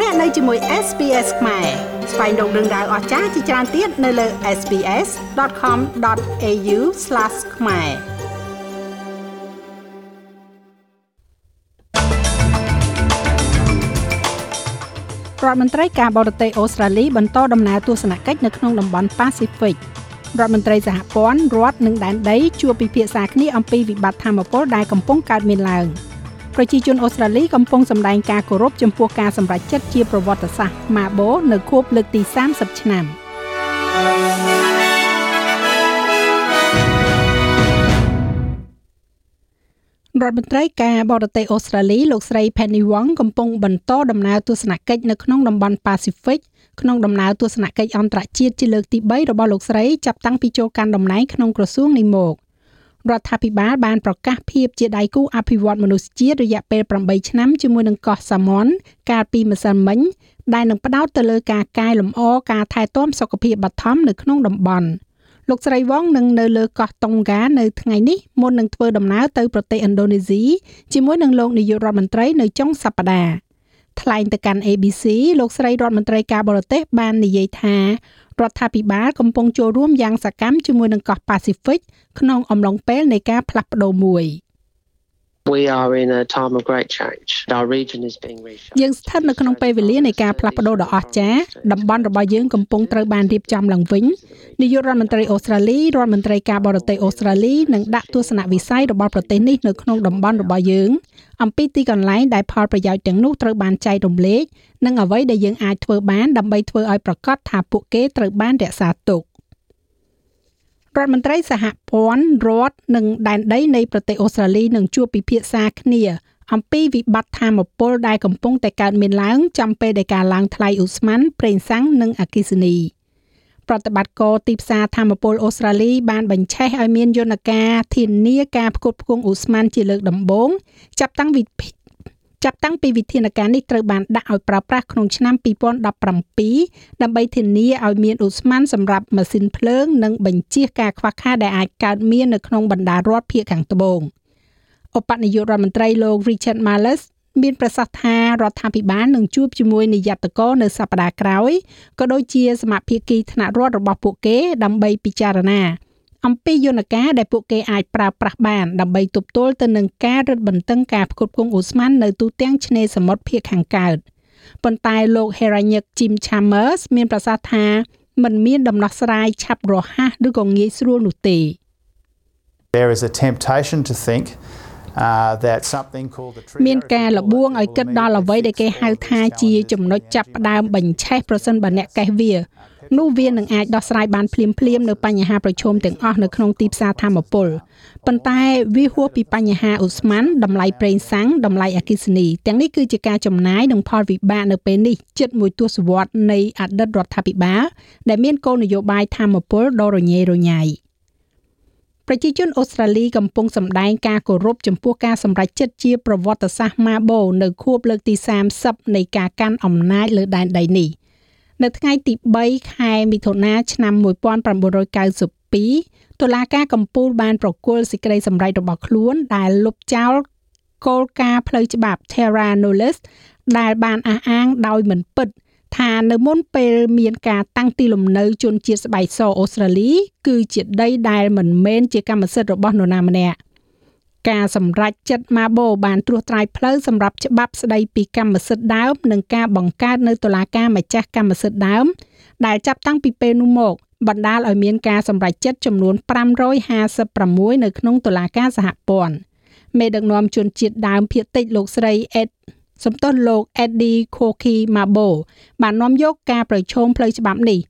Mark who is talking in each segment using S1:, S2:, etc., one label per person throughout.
S1: លោកអ្នកនៅជាមួយ SPS ខ្មែរស្វែងរកដឹងដៅអស្ចារ្យជាច្រើនទៀតនៅលើ SPS.com.au/ ខ្មែររដ្ឋមន្ត្រីការបរទេសអូស្ត្រាលីបន្តដំណើរទស្សនកិច្ចនៅក្នុងតំបន់ប៉ាស៊ីហ្វិករដ្ឋមន្ត្រីសហព័ន្ធរដ្ឋនិងដែនដីជួបពិភាក្សាគ្នាអំពីវិបត្តិធម្មពលដែលកំពុងកើតមានឡើង។ ប្រជាជនអូស្ត្រាលីកំពុងសម្ដែងការគោរពចំពោះការសម្រេចចិត្តជាប្រវត្តិសាស្ត្រម៉ាបូនៅខួបលើកទី30ឆ្នាំរដ្ឋមន្ត្រីការបរទេសអូស្ត្រាលីលោកស្រី Penny Wong កំពុងបន្តដំណើរទស្សនកិច្ចនៅក្នុងតំបន់ Pacific ក្នុងដំណើរទស្សនកិច្ចអន្តរជាតិជាលើកទី3របស់លោកស្រីចាប់តាំងពីចូលកាន់តំណែងក្នុងក្រសួងនេះមក រដ្ឋាភិបាលបានប្រកាសភាពជាដៃគូអភិវឌ្ឍមនុស្សជាតិរយៈពេល8ឆ្នាំជាមួយនឹងកោះសាម៉ុនកាលពីម្សិលមិញដែលនឹងផ្ដោតទៅលើការកែលម្អការថែទាំសុខភាពបឋមនៅក្នុងតំបន់លោកស្រីវងនឹងនៅលើកោះតុងហ្គានៅថ្ងៃនេះមុននឹងធ្វើដំណើរទៅប្រទេសឥណ្ឌូនេស៊ីជាមួយនឹងលោកនាយករដ្ឋមន្ត្រីនៅចុងសប្តាហ៍ថ្លែងទៅកាន់ ABC លោកស្រីរដ្ឋមន្ត្រីការបរទេសបាននិយាយថា រដ្ឋាភិបាលកំពុងចូលរួមយ៉ាងសកម្មជាមួយនឹងកោះ Pacific ក្នុងអំឡុងពេលនៃការផ្លាស់ប្ដូរមួយ
S2: We are in a time of great change. Our region is being reshaped.
S1: យើងស្ថិតនៅក្នុងពេលវេលានៃការផ្លាស់ប្ដូរដ៏អស្ចារ្យតំបន់របស់យើងកំពុងត្រូវបានរៀបចំឡើងវិញនាយករដ្ឋមន្ត្រីអូស្ត្រាលីរដ្ឋមន្ត្រីការបរទេសអូស្ត្រាលីនឹងដាក់ទស្សនវិស័យរបស់ប្រទេសនេះនៅក្នុងតំបន់របស់យើងអំពីទីកន្លែងដែលផលប្រយោជន៍ទាំងនោះត្រូវបានចែករំលែកនិងអ្វីដែលយើងអាចធ្វើបានដើម្បីធ្វើឲ្យប្រកាសថាពួកគេត្រូវបានរក្សាទុក រដ្ឋមន្ត្រីសហព័ន្ធរដ្ឋនិងដែនដីនៃប្រទេសអូស្ត្រាលីនឹងជួបពិភាក្សាគ្នាអំពីវិបត្តិធម្មពលដែលកំពុងតែកើតមានឡើងចំពេលដែលការឡើងថ្លៃឧស្ម័នប្រេងសាំងនិងអគ្គិសនីប្រតិបត្តិការទីផ្សារធម្មពលអូស្ត្រាលីបានបញ្ឆេះឲ្យមានយន្តការធានាការផ្គត់ផ្គង់ឧស្ម័នជាលើកដំបូងចាប់តាំងវិ ចាប់តាំងពីវិធានការនេះត្រូវបានដាក់ឲ្យប្រើប្រាស់ក្នុងឆ្នាំ2017ដើម្បីធានាឲ្យមានឧស្ម័នសម្រាប់ម៉ាស៊ីនភ្លើង និងបញ្ជៀសការខ្វះខាតដែលអាចកើតមាននៅក្នុងបណ្ដារដ្ឋភាគខាងត្បូងឧបនាយករដ្ឋមន្ត្រីលោក Richard Marles មានប្រសាសន៍ថារដ្ឋាភិបាលនឹងជួបជាមួយនាយត្តករនៅសប្តាហ៍ក្រោយក៏ដូចជាសមាភិកីថ្នាក់រដ្ឋរបស់ពួកគេដើម្បីពិចារណា អំពីយន្តការដែលពួកគេអាចប្រើប្រាស់បានដើម្បីទប់ទល់ទៅនឹងការរឹតបន្តឹងការផ្គត់ផ្គង់អូស្ម័ននៅទូទាំងឆ្នេរសមុទ្រភាគខាងកើតប៉ុន្តែលោក Heranyck Jim Chambers មានប្រសាសន៍ថាมันមានដំណោះស្រាយឆាប់រហ័សឬក៏ងាយស្រួលនោះទេ
S3: There is a temptation to think uh that something called the
S1: trio មានការលបួងឲ្យគិតដល់អ្វីដែលគេហៅថាជាចំណុចចាប់ផ្ដើមបញ្ឆេះប្រសិនបើអ្នកកេះវា នោះវានឹងអាចដោះស្រាយបានភ្លាមភ្លាមនៅបញ្ហាប្រឈមទាំងអស់នៅក្នុងទីផ្សារធម្មពលប៉ុន្តែវាហួសពីបញ្ហាឧស្ម័នតម្លៃប្រេងសាំងតម្លៃអគ្គិសនីទាំងនេះគឺជាការចំណាយនិងផលវិបាកនៅពេលនេះជិតមួយទសវត្សរ៍នៃអតីតរដ្ឋាភិបាលដែលមានគោលនយោបាយធម្មពលដ៏រញ៉េរញ៉ៃប្រជាជនអូស្ត្រាលីកំពុងសម្ដែងការគោរពចំពោះការសម្រេចចិត្តជាប្រវត្តិសាស្ត្រម៉ាបូនៅខួបលើកទី30នៃការកាន់អំណាចលើដែនដីនេះ។ នៅថ្ងៃទី3ខែមិថុនាឆ្នាំ1992តុលាការកំពូលបានប្រគល់សេចក្តីសម្រេចរបស់ខ្លួនដែលលុបចោលគោលការណ៍ផ្លូវច្បាប់ Terra Nullius ដែលបានអះអាងដោយមិនពិតថានៅមុនពេលមានការតាំងទីលំនៅជនជាតិស្បែកសអូស្ត្រាលី គឺជាដីដែលមិនមែនជាកម្មសិទ្ធិរបស់នរណាម្នាក់ ការសម្រេចចិត្តម៉ាបូបានត្រួសត្រាយផ្លូវសម្រាប់ច្បាប់ស្តីពីកម្មសិទ្ធិដើម និងការបង្កើតនៅតុលាការម្ចាស់កម្មសិទ្ធិដើម ដែលចាប់តាំងពីពេលនោះមកបណ្ដាលឲ្យមានការសម្រេចចិត្តចំនួន556នៅក្នុងតុលាការសហព័ន្ធមេដឹកនាំជនជាតិដើមភាគតិចលោកស្រីអេតសំទោសលោក Eddie Koki Mabo បាននាំយកការប្រឈមផ្លូវច្បាប់នេះ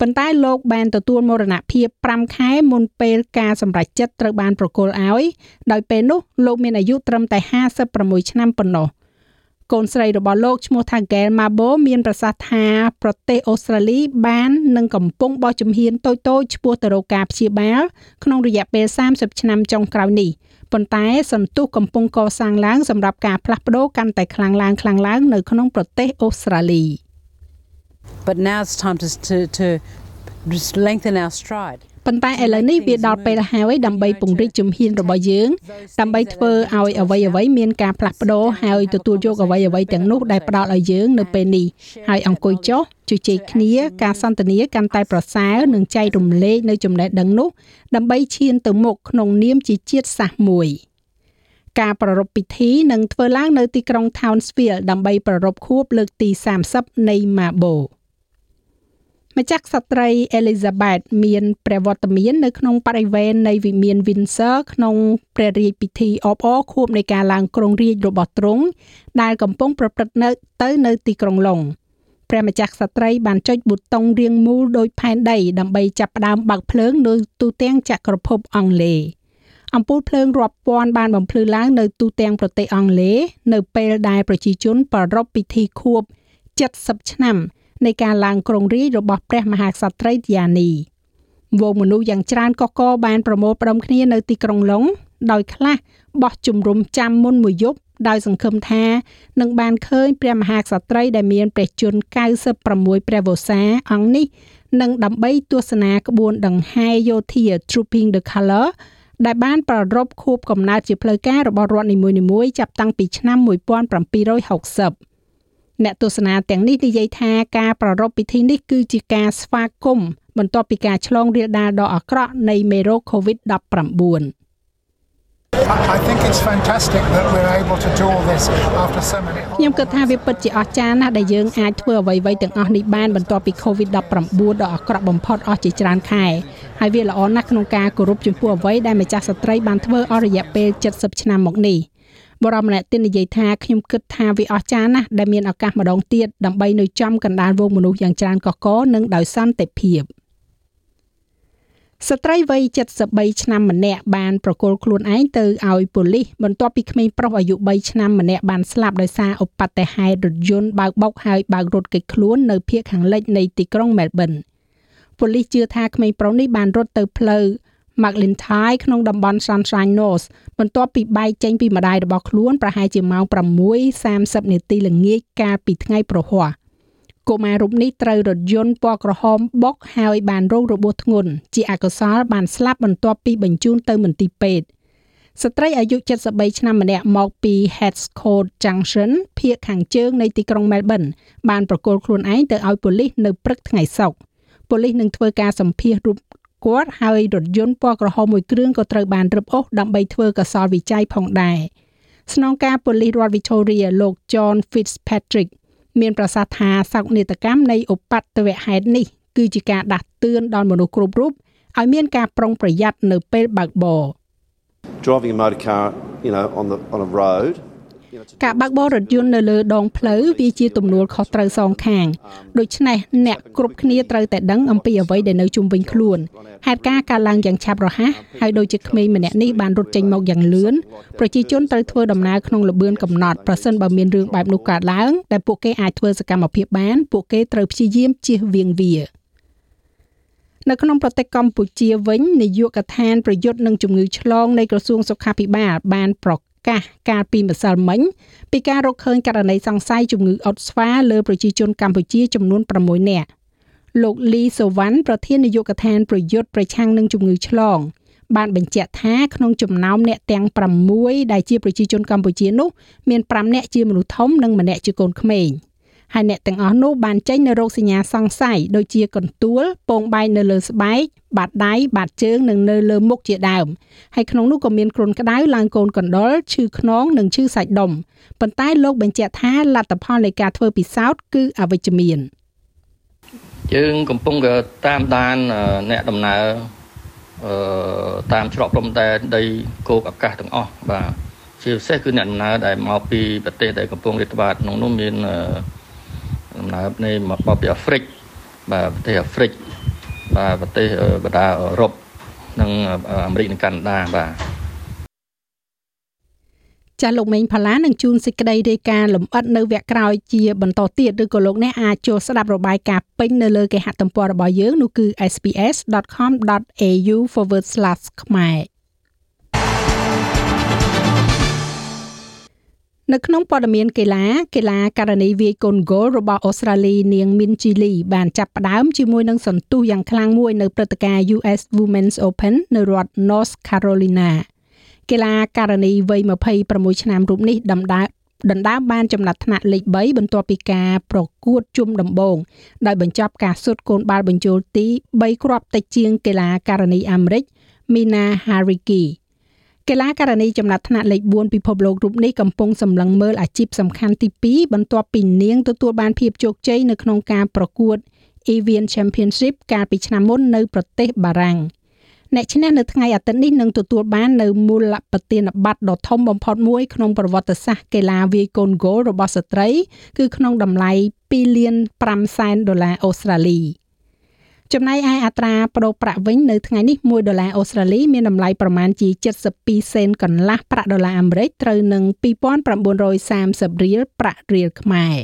S1: ប៉ុន្តែលោកបានទទួលមរណភាព5ខែមុនពេលការសម្រេចចិត្តត្រូវបានប្រគល់ឲ្យដោយពេលនោះលោកមានអាយុត្រឹមតែ56ឆ្នាំប៉ុណ្ណោះកូនស្រីរបស់លោកឈ្មោះថា Gail Mabo មានប្រសាសន៍ថាប្រទេសអូស្ត្រាលីបាននឹងកំពុងបោះជំហានតូចៗឆ្ពោះទៅរកការព្យាបាលក្នុងរយៈពេល30ឆ្នាំចុងក្រោយនេះប៉ុន្តែសន្ទុះកំពុងកសាងឡើងសម្រាប់ការផ្លាស់ប្ដូរកាន់តែខ្លាំងឡើងខ្លាំងឡើងនៅក្នុងប្រទេសអូស្ត្រាលី។
S4: But now it's time to, to, to lengthen our stride.
S1: ប៉ុន្តែឥឡូវនេះវាដល់ពេលហើយដើម្បីពង្រីកជំហានរបស់យើងដើម្បីធ្វើឲ្យអ្វីអ្វីមានការផ្លាស់ប្ដូរហើយទទួលយកអ្វីអ្វីទាំងនោះដែលផ្ដល់ឲ្យយើងនៅពេលនេះហើយអង្គុយចុះជជែកគ្នាការសន្ទនាកាន់តែប្រសើរនិងចែករំលែកនៅចំណេះដឹងនោះដើម្បីឈានទៅមុខក្នុងនាមជាជាតិសាសន៍មួយ ការប្រារព្ធពិធីនឹងធ្វើឡើងនៅទីក្រុង Townsville ដើម្បីប្រារព្ធខួបលើកទី30នៃ Mabo ម្ចាស់ក្សត្រី Elizabeth មានព្រះវត្តមាននៅក្នុងបរិវេណនៃវិមាន Windsor ក្នុងព្រះរាជពិធីអបអរខួបនៃការឡើងគ្រងរាជ្យរបស់ទ្រង់ដែលកំពុងប្រព្រឹត្តនៅទៅនៅទីក្រុងឡុងព្រះម្ចាស់ក្សត្រីបានចុចប៊ូតុងរាងមូលដោយផែនដីដើម្បីចាប់ផ្ដើមបើកភ្លើងនៅទូទាំងចក្រភពអង់គ្លេស អំពូលភ្លើងរាប់ពាន់បានបំភ្លឺឡើងនៅទូទាំងប្រទេសអង់គ្លេសនៅពេលដែលប្រជាជនប្រារព្ធពិធីខួប70ឆ្នាំនៃការឡើងគ្រងរាជ្យរបស់ព្រះមហាក្សត្រីឌីយ៉ានីវងមនុស្សយ៉ាងច្រើនកកកបានប្រមូលផ្ដុំគ្នានៅទីក្រុងឡុងដោយខ្លះបោះជំរំចាំមុនមួយយប់ដោយសង្ឃឹមថានឹងបានឃើញព្រះមហាក្សត្រីដែលមានព្រះជន្ម96ព្រះវស្សាអង្គនេះនឹងដើម្បីទស្សនាក្បួនដង្ហែយោធា Trooping the Color ដែលបានប្រារព្ធខួបកំណើតជាផ្លូវការរបស់រដ្ឋនីមួយៗចាប់តាំងពីឆ្នាំ1760អ្នកទស្សនាទាំងនេះនិយាយថាការប្រារព្ធពិធីនេះគឺជាការស្វាគមន៍បន្ទាប់ពីការឆ្លងរាលដាលដ៏អាក្រក់នៃមេរោគ COVID-19
S4: I think it's fantastic that we're able to do all this after so many
S1: ខ្ញុំគិតថាវាពិតជាអស្ចារ្យណាស់ដែលយើងអាចធ្វើអ្វីៗទាំងអស់នេះបានបន្ទាប់ពី COVID-19 ដ៏អាក្រក់បំផុតអស់ជាច្រើនខែហើយវាល្អណាស់ក្នុងការគោរពចំពោះអ្វីដែលម្ចាស់ស្ត្រីបានធ្វើអស់រយៈពេល70ឆ្នាំមកនេះ។បរមម្នាក់ទៀតនិយាយថាខ្ញុំគិតថាវាអស្ចារ្យណាស់ដែលមានឱកាសម្ដងទៀតដើម្បីនៅចំកណ្ដាលវងមនុស្សយ៉ាងច្រើនកកកនិងដោយសន្តិភាព ស្ត្រីវ័យ73ឆ្នាំម្នាក់បានប្រគល់ខ្លួនឯងទៅឲ្យប៉ូលីសបន្ទាប់ពីក្មេងប្រុសអាយុ3ឆ្នាំម្នាក់បានស្លាប់ដោយសារឧបទ្ទហេតុរថយន្តបើកបុកហើយបើករត់គេចខ្លួននៅភូមិខាងលិចនៃទីក្រុងមែលប៊នប៉ូលីសជឿថាក្មេងប្រុសនេះបានរត់ទៅផ្លូវ McLintyre ក្នុងតំបន់ Sunshine North បន្ទាប់ពីបែកចេញពីម្ដាយរបស់ខ្លួនប្រហែលជាម៉ោង6:30នាទីល្ងាចកាលពីថ្ងៃប្រហ័ស កុមាររូបនេះត្រូវរថយន្តពណ៌ក្រហមបុកហើយបានរងរបួសធ្ងន់ជាអកុសលបានស្លាប់បន្ទាប់ពីបញ្ជូនទៅមន្ទីរពេទ្យស្ត្រីអាយុ73ឆ្នាំម្នាក់មកពី Heathcote Junction ភូមិខាងជើងនៃទីក្រុង Melbourne បានប្រគល់ខ្លួនឯងទៅឲ្យប៉ូលីសនៅព្រឹកថ្ងៃសុក្រប៉ូលីសនឹងធ្វើការសម្ភាសរូបគាត់ហើយរថយន្តពណ៌ក្រហមមួយគ្រឿងក៏ត្រូវបានរឹបអូសដើម្បីធ្វើកសលវិច័យផងដែរស្នងការប៉ូលីសរដ្ឋ Victoria លោក John Fitzpatrick មានប្រសាសន៍ថាសោកនាដកម្មនៃឧបទ្ទវហេតុនេះគឺជាការដាស់តឿនដល់មនុស្សគ្រប់រូបឲ្យមានការប្រុងប្រយ័ត្ននៅពេលបើកបរ
S5: Driving a motor car, you know, on the on a road
S1: ការបើកបររថយន្តនៅលើដងផ្លូវវាជាទំនួលខុសត្រូវសងខាងដូច្នេះអ្នកគ្រប់គ្នាត្រូវតែដឹងអំពីអ្វីដែលនៅជុំវិញខ្លួនហេតុការណ៍កើតឡើងយ៉ាងឆាប់រហ័សហើយដូចជាក្មេងម្នាក់នេះបានរត់ចេញមកយ៉ាងលឿនប្រជាជនត្រូវធ្វើដំណើរក្នុងល្បឿនកំណត់ប្រសិនបើមានរឿងបែបនោះកើតឡើងដែលពួកគេអាចធ្វើសកម្មភាពបានពួកគេត្រូវព្យាយាមជៀសវាងវានៅក្នុងប្រទេសកម្ពុជាវិញនាយកដ្ឋានប្រយុទ្ធនឹងជំងឺឆ្លងនៃក្រសួងសុខាភិបាលបានប្រ កាសកាលពីម្សិលមិញពីការរកឃើញករណីសង្ស័យជំងឺអុតស្វាលើប្រជាជនកម្ពុជាចំនួន6នាក់លោកលីសូវ៉ាន់ប្រធាននាយកដ្ឋានប្រយុទ្ធប្រឆាំងនឹងជំងឺឆ្លងបានបញ្ជាក់ថាក្នុងចំណោមអ្នកទាំង6ដែលជាប្រជាជនកម្ពុជានោះមាន5អ្នកជាមនុស្សធំនិងម្នាក់ជាកូនក្មេង។ ហើយអ្នកទាំងអស់នោះបានចេញនៅរោគសញ្ញាសង្ស័យដូចជាកន្ទួលពងបែកនៅលើស្បែកបាតដៃបាតជើងនិងនៅលើមុខជាដើមហើយក្នុងនោះក៏មានគ្រុនក្តៅឡើងកូនកណ្ដុរឈឺខ្នងនិងឈឺសាច់ដុំប៉ុន្តែលោកបញ្ជាក់ថាលទ្ធផលនៃការធ្វើពិសោធន៍គឺអវិជ្ជមាន
S6: យើងកំពុងតាមដានអ្នកដំណើរអឺតាមច្រកព្រំដែនដីគោកអាកាសទាំងអស់បាទជាពិសេសគឺអ្នកដំណើរដែលមកពីប្រទេសដែលកំពុងរាតត្បាតក្នុងនោះមានអឺ ដំណើរនៃមកបពីអាហ្វ្រិកបាទប្រទេសអាហ្វ្រិកបាទប្រទេសបណ្ដាអឺរ៉ុបនិងអាមេរិកនិងកាណាដាបាទ
S1: ចាស់លោកមេងផល្លានឹងជួនសេចក្តីរាយការណ៍លម្អិតនៅវគ្គក្រោយជាបន្តទៀតឬក៏លោកអ្នកអាចចូលស្ដាប់របាយការណ៍ពេញនៅលើគេហទំព័ររបស់យើងនោះគឺ sps.com.au/ ខ្មែរ នៅក្នុងព័ត៌មានកីឡាកីឡាករណីវាយកូនហ្គោលរបស់អូស្ត្រាលីនាង Min Chi Lee បានចាប់ផ្ដើមជាមួយនឹងសន្ទុះយ៉ាងខ្លាំងមួយនៅព្រឹត្តិការណ៍ US Women's Open នៅរដ្ឋ North Carolina កីឡាករណីវ័យ26ឆ្នាំរូបនេះដំណើរដណ្ដើមបានចំណាត់ថ្នាក់លេខ3បន្ទាប់ពីការប្រកួតជុំដំបូងដោយបញ្ចប់ការស៊ុតកូនបាល់បញ្ចូលទី3គ្រាប់តិចជាងកីឡាករណីអាមេរិក Mina Hariki កីឡាករណីចំណាត់ថ្នាក់លេខ4ពិភពលោករូបនេះកំពុងសម្លឹងមើលអាជីពសំខាន់ទី2បន្ទាប់ពីនាងទទួលបានភាពជោគជ័យនៅក្នុងការប្រកួត Evian Championship កាលពីឆ្នាំមុននៅប្រទេសបារាំងអ្នកឈ្នះនៅថ្ងៃអាទិត្យនេះនឹងទទួលបាននៅមូលបទានប័ត្រដ៏ធំបំផុតមួយក្នុងប្រវត្តិសាស្ត្រកីឡាវាយកូនហ្គោលរបស់ស្ត្រី គឺក្នុងតម្លៃ2លាន5សែនដុល្លារអូស្ត្រាលី។ ចំណែកឯអត្រាប្តូរប្រាក់វិញនៅថ្ងៃនេះ1ដុល្លារអូស្ត្រាលីមានតម្លៃប្រមាណជា72សេនកន្លះប្រាក់ដុល្លារអាមេរិកត្រូវនឹង2930រៀលប្រាក់រៀលខ្មែរ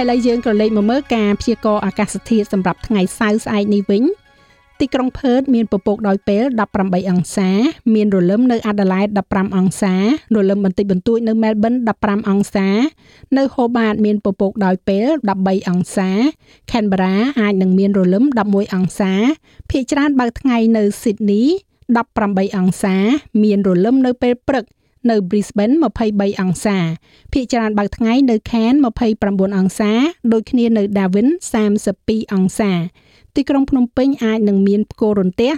S1: ឥឡូវយើងក៏លេខមកមើលការព្យាករណ៍អាកាសធាតុសម្រាប់ថ្ងៃសៅរ៍ស្អែកនេះវិញ ទីក្រុងផឺតមានពពកដោយពេល18អង្សា មានរលឹមនៅអាដាលេដ15អង្សារលឹមបន្តិចបន្តួចនៅមែលប៊ន15អង្សា នៅហូបាតមានពពកដោយពេល13អង្សា ខេនប៊ារ៉ាអាចនឹងមានរលឹម11អង្សាភាគច្រើនបើកថ្ងៃនៅស៊ីដនី18អង្សា មានរលឹមនៅពេលព្រឹកនៅ Brisbane 23អង្សាភាគច្រើនបើកថ្ងៃនៅ Cairns 29អង្សា ដូចគ្នានៅ Darwin 32អង្សា ទីក្រុងភ្នំពេញអាចនឹងមានផ្គររន្ទះ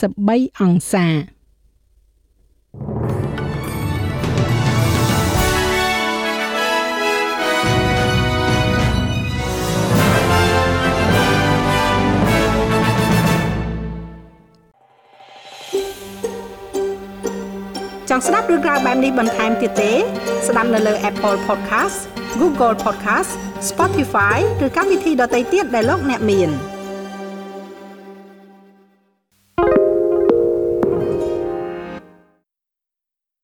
S1: 33អង្សាចង់ស្ដាប់រឿងក្រៅបែបនេះបន្ថែមទៀតទេ ស្ដាប់នៅលើ Apple Podcast Google Podcast Spotify ឬកម្មវិធីដទៃទៀតដែលលោកអ្នកមាន។